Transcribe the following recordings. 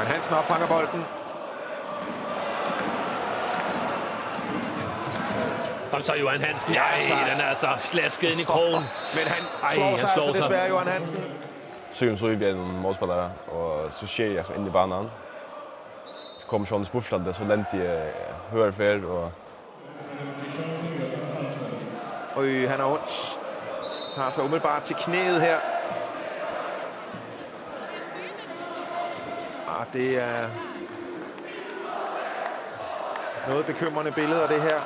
Johan Hansen opfanger bolden. Kom så Johan Hansen. Ja, Ej, den er altså slasket ind i krogen. Men han slår Ej, sig han slår altså sig. desværre, Johan Hansen. Søgen så vi en målspillere, og så ser jeg som ind i banen. Så kom Sjøen så lente jeg hører færd, og... Oj, han har ondt. Tager sig umiddelbart til knæet her. har, det er noget bekymrende billeder, det her.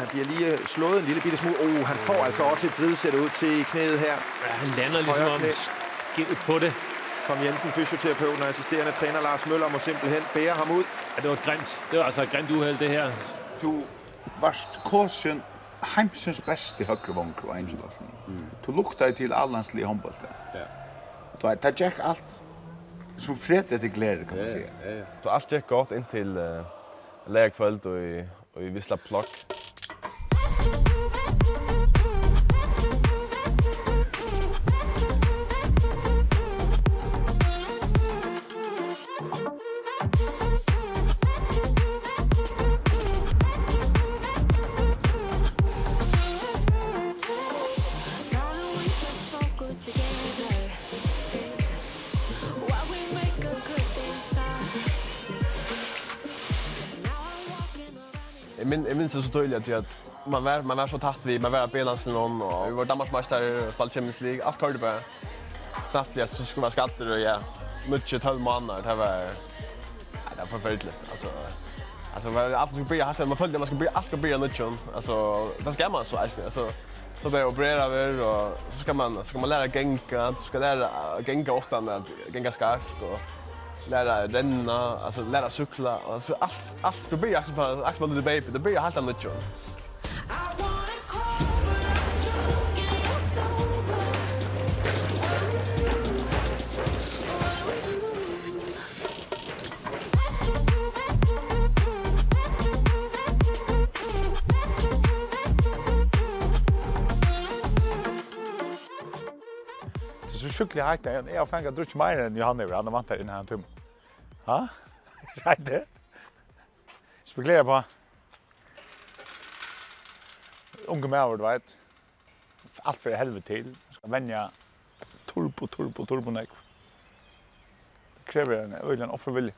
Han bliver lige slået en lille bitte smule. Oh, han får altså også et vridsæt ud til knæet her. Ja, han lander ligesom om skillet på det. Tom Jensen, fysioterapeuten og assisterende træner Lars Møller, må simpelthen bære ham ud. Ja, det var grimt. Det var altså et grimt uheld, det her. Du varst kursen heimsens beste høgrevonk og Angelsen. Mm. Du lukta til allanslige håndbolt. Ja. Du var, det gikk alt som fredret till glädje kan man säga. Så allt gick gott in till uh, lärkväll och i, och i vissla plock. min jag minns så tydligt att man var man var så tätt vi man var på någon och vi var Danmarksmästare och spelade Champions League allt körde bara knappt så skulle vara skatter och ja mycket tolv månader det var nej det var förfärligt alltså alltså vad allt skulle bli hade man följde man skulle bli allt ska bli nytt alltså det ska man så alltså alltså Så börjar operera över och så ska man, så ska man lära gänga, du ska lära gänga ofta åttan, gänga skarpt och lära renna, alltså lära cykla, alltså allt allt du blir alltså bara axla lite baby, det blir helt annat jobb. Det så sjuklig heit. Jeg har fengt at mer enn Johan Iver. Han er vant her innan en tum. Ha? Reit det? Spekulerer på. Unge med over, du vet. Alt for helvete til. Skal venja turbo, turbo, turbo nek. Det krever en øyelig offervilje.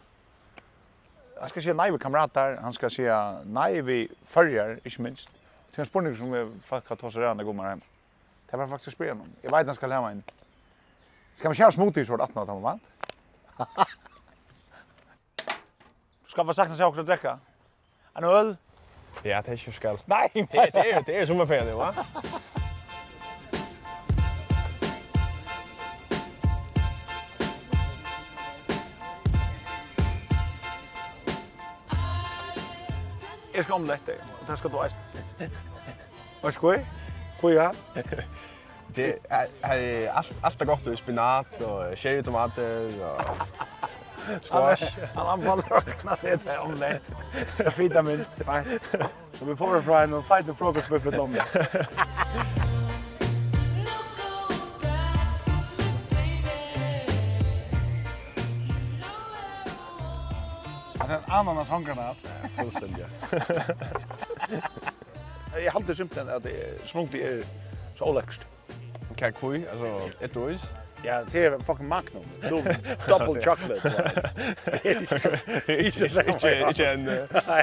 Han skal si nei vi kamerater, han skal si nei vi følger, ikke minst. Det er en spørning som vi faktisk har tatt seg rørende god med hjemme. Det var faktisk spyrjan om. Jeg vet han skal hemma inn. Ska man köra smoothies vart 18 tamma vant? Du Ska vi sakna sig också att dricka? En öl? Ja, det är ju skall. Nej, det är det är sommarferie nu, va? Jeg skal omlette, og det skal du eist. Hva er skoj? Hvor er det är allt allt är gott och spinat och cherry tomater och squash. Han anfaller och knallar det där om det. Jag fint minst. Så vi får det en fight och frukostbuffet om det. är en ananas handgranat. Fullständigt. Jag hade symptomen att det smunkte är så läckst kan kui, altså et døys. Ja, det er fucking Magnum. Double chocolate. Inte inte ikke en Nei.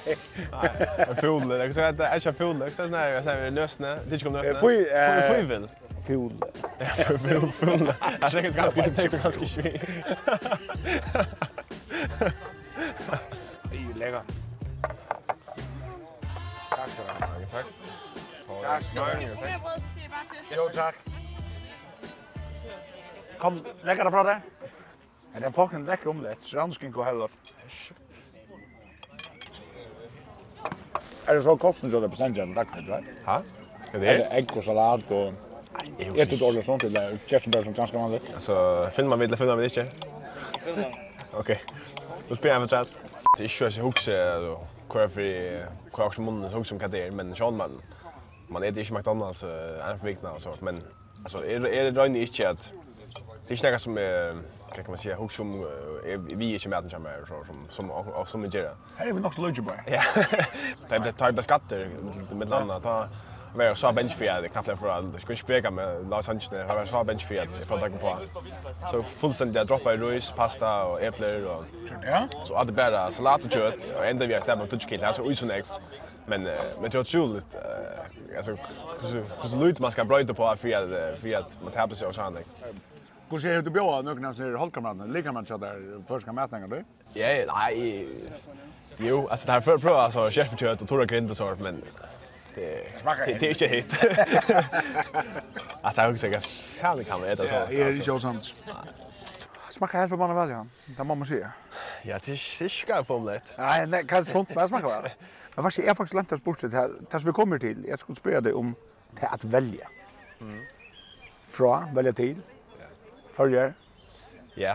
En full, det er säga er jag full, det er säga her, sånn her løsne. Det ikke kom løsne. Fui, fui väl. Full. Ja, full, full. Jeg tenker ganska ikke tenkt ganska svi. Det er lekker. Takk skal du ha. Takk. Takk skal du ha. Jo, takk. Kom, lägga det fra deg. Ja, det en fucking lekker omelett? Ransken gå heller. Er det så kosten som det på sendt gjennom lagt right? Hæ? Er det? Er det egg og salat og... Ett tror det sånt, eller er kjersenbær som ganske vanlig. Alltså, filmer man det, filmer vi det ikke? Filmer. Ok. Nå spyr jeg en. Det är ikke så hukse, kvar för kvar också munnen så som hukse men sånn man, man äter inte McDonalds en för vikna och så men altså, är det då inte att Det är snäga som är kan man säga hooks som vi är inte med som så som som som vi gör. Här är vi nog så lugnt bara. Ja. Det är typ det skatter med landa ta var så bench för det knappt för att skulle spela med Los Angeles har var så bench för att få tag på. Så fullständigt droppa rös, pasta och äpplen och ja. Så hade bara salat och kött och ända vi har stämt touch kit alltså utan ägg. Men men det är eh alltså hur så lut man ska bröta på för att för att man tappar sig och sånt. Hur ser du på nu när ser hållkamraterna? Lika man chatta första mätningen då? Ja, nej. Jo, alltså det här för prova alltså chef på kött och torra grind och så men det det det är inte hit. Alltså jag också jag kan kan det så. Ja, det är ju sånt. Smakar helt förbannat väl ja. Det måste man säga. Ja, det är det ska. Nej, nej, kan sånt men smaka väl. Men vad ska jag faktiskt lämna bort det här? Tas vi kommer till. Jag skulle spela dig om det att välja. Mm. Fra, välja till. Følger? Ja.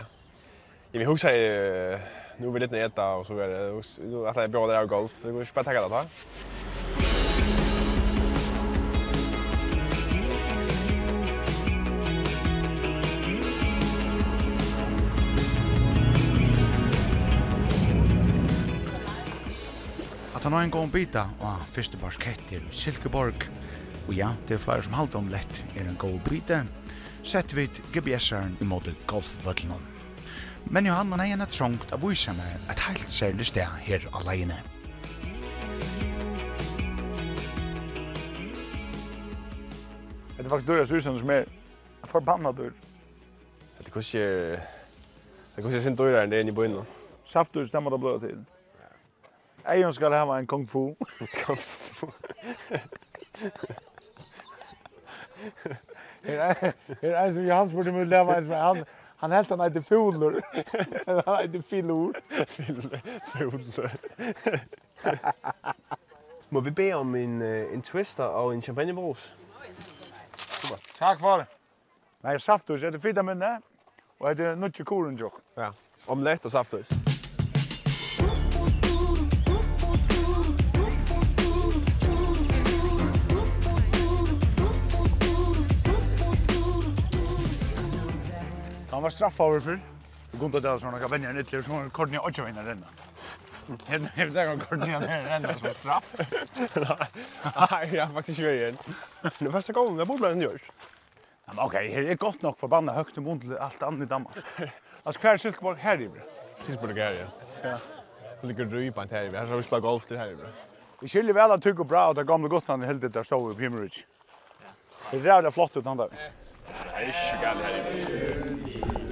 Jag vill huxa øh, nu vill det lidt nede og så er det, nu att jag bjørn der golf. Det går ikke bare takke dig, da. At han har en gång bita av første barskett i Silkeborg. Og ja, det er flere som halter om lett er en god bita, sett vi GPS-eren i måte golfvødlen. Men Johan han er gjerne trångt av vise meg et helt særlig sted her alene. Det er faktisk døra susen som er forbannet dør. Det koster... Det koster sin døra enn det enn i bøyna. Saftur stemmer det bløy til. Eion skal hava en kung fu. Kung fu. Her er en som Johan spurte mig leva en som han han helt han heter Fjolor. Han heter Filor. Må vi be om en, en twister og en champagnebrus? Takk for det. Nei, saftus, er det fint med? Og er det nødt til koren, Jok? Ja, omelett og saftus. Han var straffa over för. Det går inte där såna kan vänja nytt liv som Courtney och Joanna renna. Helt helt där går Courtney och renna som straff. Nej, jag faktiskt gör igen. Det första gången jag bodde den görs. Ja, men okej, her er godt nok nog förbannat högt och mont allt annat i Danmark. Alltså kvar Silkeborg her i. Silkeborg här ja. Ja. Det ligger dryp på här. Här har vi spelat golf till här i. Vi skiljer väl att tycka bra og det gamle Gotland helt heldig der stod i Premier Det er rævlig flott ut han der. Det är ju så galet här i.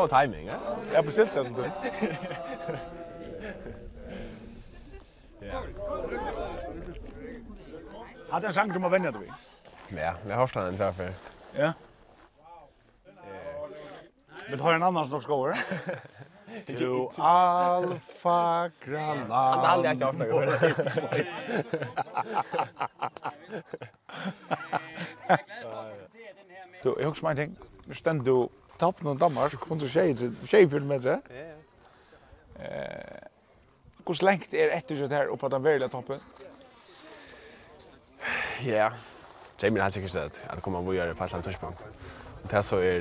God timing, ja? Jeg bestilte den, du. Hadde en sang du må vende, du? Ja, jeg har hørt den en dag. Ja? Vil du ha en annan som dere skal over? Du alfa gran. Han har aldrig haft något. Du, jag husar mig ting. Nu ständ du tappen av Danmark, kom til tjejfyrt med seg. Hvor lengt er etter seg her oppe på den verilige toppen? Ja, det er min helt sikkert sted at kommer å gjøre på et eller annet tidspunkt. Det så er...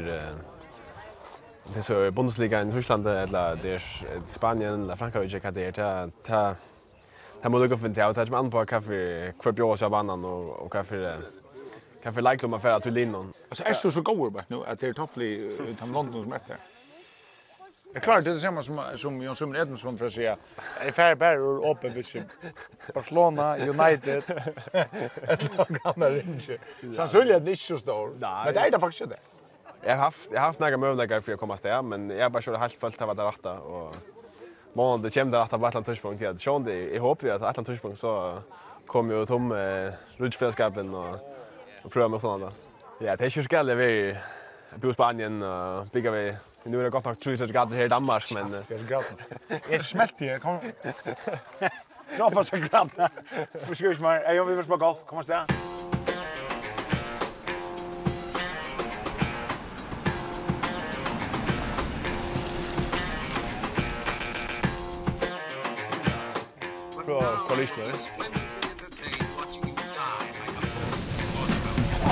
Det så er Bundesliga i Tyskland, eller det er Spanien, eller Frankrike, hva det er. Det er... Det må du gå finne til, og det er som andre på hva for bjør oss av vannan, og hva for kan för like dem för till Lindon. Alltså är så så går bara nu att det är toffli utan London som är där. Det klart det är samma som som Jon Summer Edensson för sig. Är fair bearer och open vision. Barcelona United. Ett lag gamla ringe. Så så är det inte så stor. Men det är det faktiskt det. Jag har haft jag har haft några möjligheter för att komma stä men jag bara körde helt fullt av det rätta och Mån det kommer att vara Atlant Tushpunkt till. Sean, det i hoppas att Atlant Tushpunkt så kommer ju tom eh, rutschfällskapen och och pröva med sådana. Ja, det är ju skalligt vi på Spanien och bygga vi. Nu är det gott att tro grader här i Danmark, men... Det är grader. Jag smälte ju, kom... Droppa så grader. Förskuts mig, jag vill spela golf, kom och ställa. Bra, kolla lyssnare.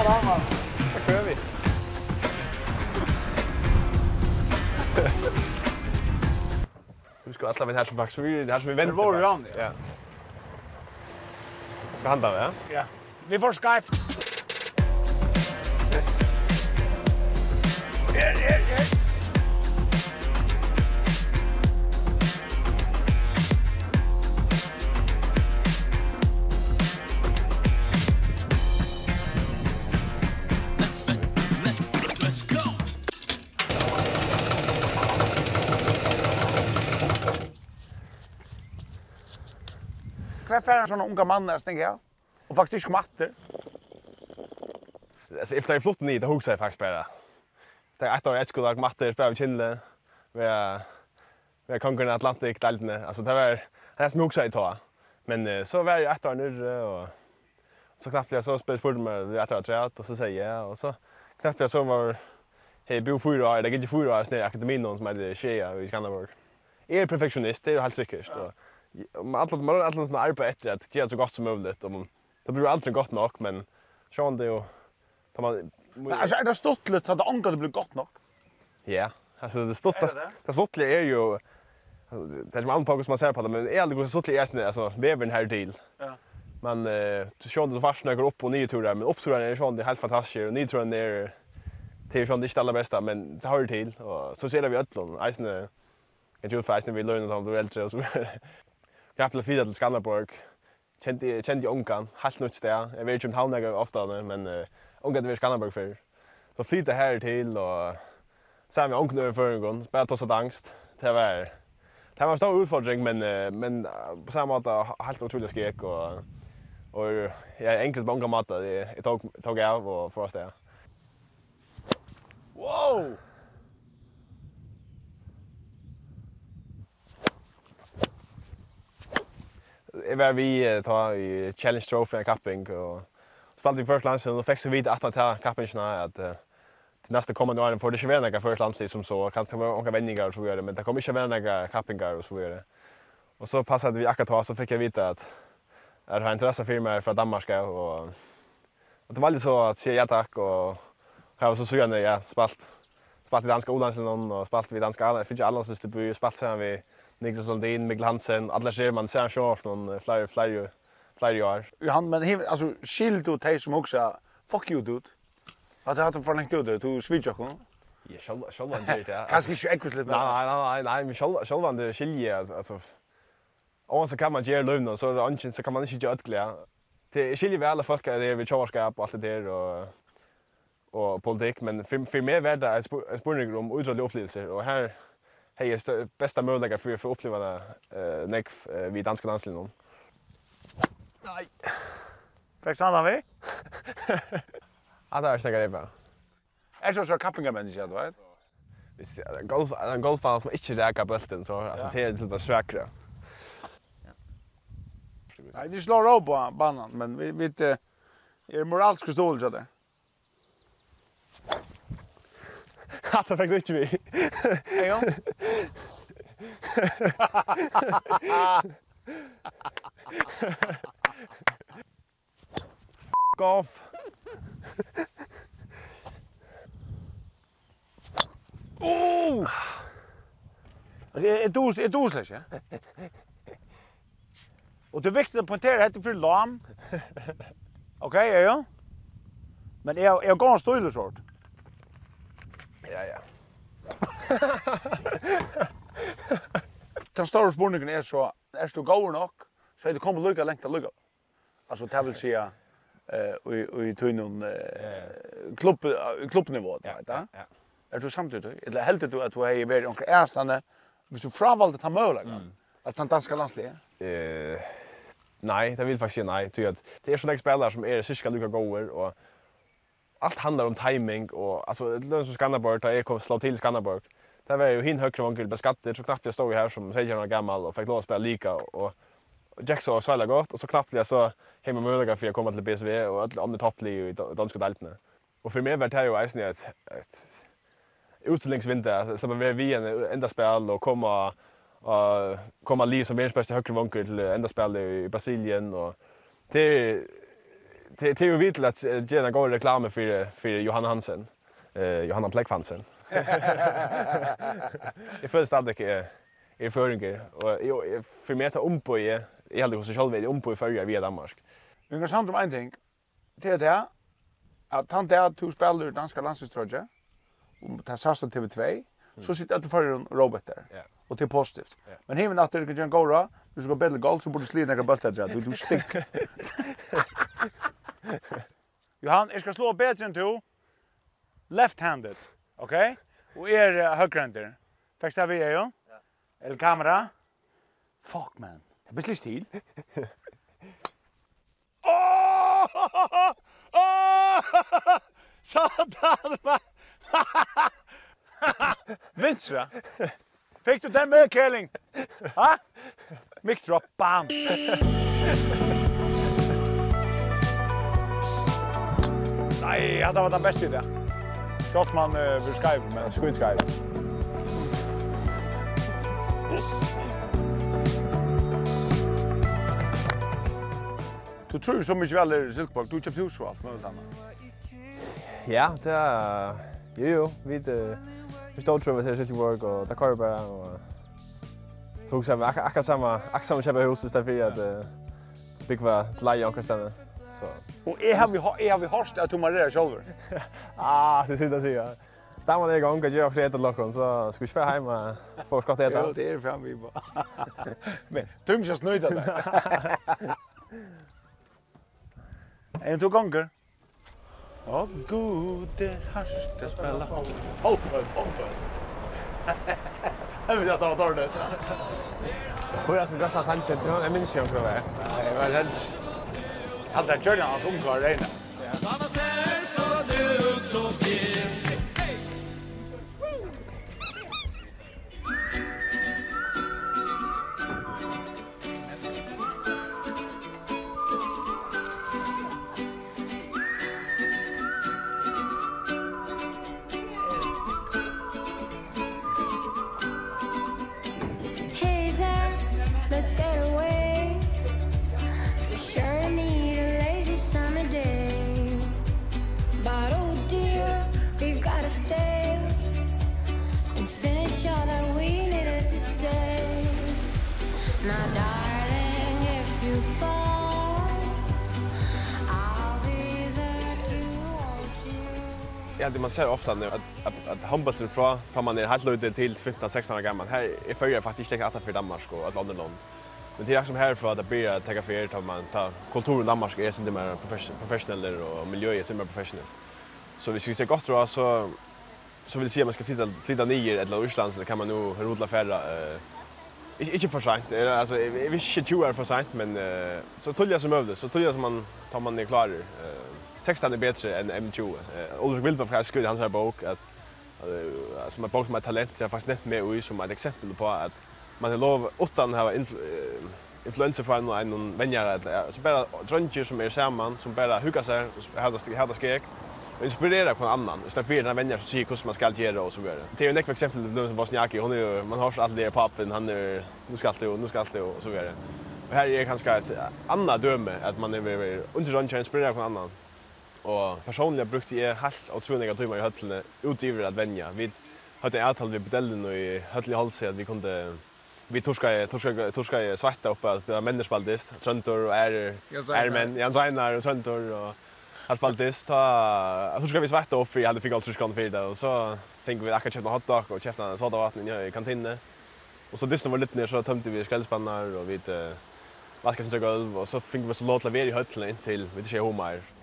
bra man. Då kör vi. Du ska alla vid här som faktiskt vi det här som vi väntar. Det var ju han. Ja. Behandlar vi, ja? Ja. Vi får skype. færre en sånn unga mann her, tänker jag. Och faktiskt ikke kom atter. Alltså, efter jag flott ni, det hugsar jag faktiskt bara. Det är ett år ett skulle jag matte spela med Kinle. Vi är vi är konkurrenter Atlantic deltne. Alltså det var det som hugsar jag ta. Men så var jag ett år nu och så knappt jag så spelade sport med ett år träet och så säger jag och så knappt jag så var hej bo fyra år, det gick ju fyra år snär akademin någon som heter tjejer i Skanderborg. Är perfektionist, det är helt säkert. Ja man alltid man alltid såna arbete efter att göra så gott som möjligt och det blir aldrig gott nog men sjön det ju tar man Men alltså är det stort lite att angår det blir gott nog. Ja, alltså det stort det stort är ju det är man på som man ser på det men är det går så stort är snö alltså väven här till. Ja. Men eh så sjön det fast när går upp och ner turer där men uppturen är sån det helt fantastiskt och ner turen är till sjön det ställa bästa men det hör till och så ser vi öllon. Eisne Jag tror faktiskt vi lönar dem då äldre och så. Kapla blev til Skanderborg. Kjente kjente kände onkan, helt nytt ställe. Jeg vet ju inte hur ofte men uh, onkan til Skanderborg för. Så flyttade här till och sen vi onkan över för en gång, spelade oss angst. Det var Det var en stor utfordring men men på samma sätt helt otroligt og och och jag enkelt på många matta jeg tog tog av och första. Wow! jeg var vi ta i Challenge Trophy i Kapping och spalte i första landslid och fikk så vid att ta Kappingarna att til neste kommende år får det ikke være noen första landslid som så kanskje det vara några vändningar så videre men det kommer inte være några Kappingar og så videre. Och så passade vi akkurat så fick jag veta att jeg har intresse för mig Danmark och, Og det var litt så att sier ja takk, och jeg var så sugen när jag spalt spalt i danska olandsen och spalt vid danska alla finner ju alla som by, spalt sammen vi Niklas Lundin, Mikkel Hansen, alla ser man sen så från flyer flyer flyer år. Jo han men hev alltså skild du hej som också fuck you dude. Att han för länge dude, du switchar kon. Ja, själv själv han det. Kanske inte ekvis lite. Nej, nej, nej, nej, men själv själv han det skilje alltså. Och så kan man ge lön så antingen så kan man inte göra ödklä. Det skiljer väl alla folk där är vi tjorskap och allt det där och och politik men för för mig var det en spurning om utdragna upplevelser och här hej är bästa möjliga för att få uppleva det eh näck vid danska danslinjen. Nej. Tack så vi. Ja, det är säkert det bara. Är så så kappingar människa då, vet? är en golf en golfbana som inte räcker bulten så alltså det är till bara sväkra. Nej, det slår av på banan, men vi vet är moraliskt stål så där. Ja, det fikk du ikke vi. Jo. Fuck off. Oh! Är du är du släsch, ja? Och det är viktigt att poängtera att det för lam. Okej, okay, ja. Men är är går en stor sort. Ja, ja. Den store spurningen er så, er du god nok, så er du kommet lukka lengt av lykka. Altså, det vil si i tøynen klubbnivå, ja, ja, ja. Er du samtidig? Eller heldig du at du har vært omkring ærstande, hvis du fravalgte ta mølaga, at den danske landslige? Eh, nei, det vil faktisk si nei. Det er sånne spillere som er cirka lykka goer, og allt handlar om timing och alltså lön som Skanderborg där jag kom slå till Skanderborg. Där var ju hin högre vankel beskattet så knappt jag stod här som 16 år gammal och fick lov att spela lika och Jackson och Sala gott och så knappt jag så hemma möjliga för jag komma till BSV och alla andra topplig i danska deltarna. Och för mig var det ju isen ett ett utställningsvinter så man var vi en enda spel och komma och komma liv som världens bästa högre vankel till enda spel i Brasilien och det till till ju vill att ge en god reklam för för Johan Hansen. Eh Johanna Pleck Hansen. I första hand det är föringer och för mig att på i i hela hos själv vid ombo i förra via Danmark. Vi kan samt om en ting. Det är det att han där två spelare danska landslaget Och det sasta TV2 så sitter att för en robot där. Ja. Och det är positivt. Men hemma att det kan gå bra. Du ska bättre golf så borde slida några bollar där. Du du stick. Johan, jeg skal slå bedre enn du. Left-handed, ok? Og er uh, høyre-hander. Fikk det vi er jo? Ja. Eller kamera? Fuck, man. Det blir slik stil. Åh! Åh! Satan, man! Vinstra. Fikk du den med, Kjelling? Ha? Mic drop, bam! Nej, det var den beste idén. Shot man uh, över Skype men skit Skype. Du tror så mycket väl är Silkeborg. Du köpte hus och allt möjligt annat. Ja, det er... Jo, jo. Vi, uh, vi stod tror vi att Silkeborg och där kör bare. Og... Så husker jeg också, akkurat samme, akkurat samme köpa hus istället för at uh, bygget var til leie och stedet. Så. Och är har vi är har vi hörst att Thomas Rera själv. ah, det sitter sig. Da man er i gang, igång och flere fler lokken, så skal vi ikke være hjemme och få skatta etter. Jo, det är fram vi bara. Men tömmer jag snöjt där. En to gånger. Och gode harst att spela. Fotboll, fotboll. Jag vet att det var dåligt. Hvor er det som Grasha Sanchez? Jeg minns ikke om det var. Nej, det var helt... Hade han kört hans ungkarl reina. Han ser så ut som ja, det man ser ofta nu att att att handbollen från från man är helt ute till 15 16 år gammal. Här är förr faktiskt inte att för Danmark och att andra land. Men det är som här för att bli att ta för att man ta kulturen Danmark är inte mer professionell och miljö är inte mer professionell. Så vi ska se gott då så så vill säga man ska flytta flytta ner eller Ryssland så kan man nog rodla färra eh inte för sent. Alltså vi är inte 20 år för sent men så tullja som övde så tullja som man tar man är klar eh texten är bättre än M20. Eh, Ulrik Wilberg har skrivit hans här bok att alltså man bok som är talent jag fast nett med och som ett exempel på att man har lov utan ha influ influenser från en någon vänjare så bara drunker som är samman som bara hugga sig och hade hade skek och inspirera på annan istället för den här som säger hur man ska göra och så vidare. Det är ju ett exempel nu som Bosniaki hon är man har allt det pappen han är nu ska allt och nu ska allt och så vidare. Och här är kanske ett annat döme att man är under drunker inspirera på annan. Og personlig brukte jeg helt og troende jeg i høttene utgiver at venja. Vi hadde en avtale ved bedellen og i høttene i halsen at vi kunne vi torska torska torska svarta upp att det var människbaldist tröntor och är är men Jan säger och tröntor och har spaltist ta torska vi svarta upp för jag hade fick alltså skan för det och så tänker vi att jag köpte hotdog och köpte en soda vatten i kantinen och så dissen var lite ner så tömde vi skällspannar och vi vaskade sina golv och så fick vi så låt lavera i höllen till vi inte ser hur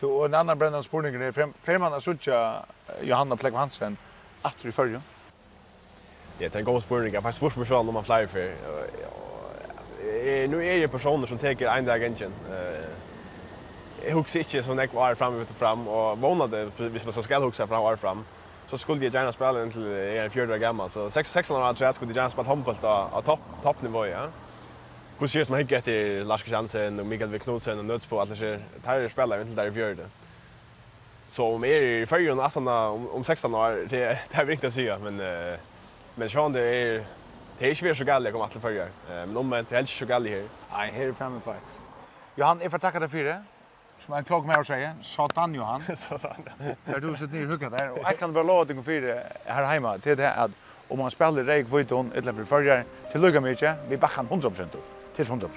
Tu og en annan brennan spurning er fem man søkja Johanna Plek Hansen aftur i førjun. Ja, det er en god spurning. Jeg har spurt meg selv om man flyer for. Nu er det personer som teker en dag engine. Jeg husker ikke sånn jeg var fram og fram, og måneder, hvis man så skal huske fram var fram, så skulle jeg gjerne spille inntil jeg er en fjörd år gammel. Så 16 år gammel skulle jeg gjerne spille håndbolt av toppnivå, ja hur ser man hygget till Lars Christiansen och Mikael Wiknolsen och Nöts på alla sig där spelar inte där i gör. Så om er i färjan att om, om 16 år det det är viktigt att säga men uh, men Sean det är det är svårt så gall jag kommer att följa. Uh, men om man inte helst så gall här. Nej, här är framme fight. Johan är får tackad dig för det. Som en klok med å si, satan Johan. satan. För du sitter ner och huggar där. Och jag kan bare låta dig för det her hemma. til det at om man spelar Reykjavík, Vojton, eller för förra, til lukka mycket, vi backar 100% upp til 100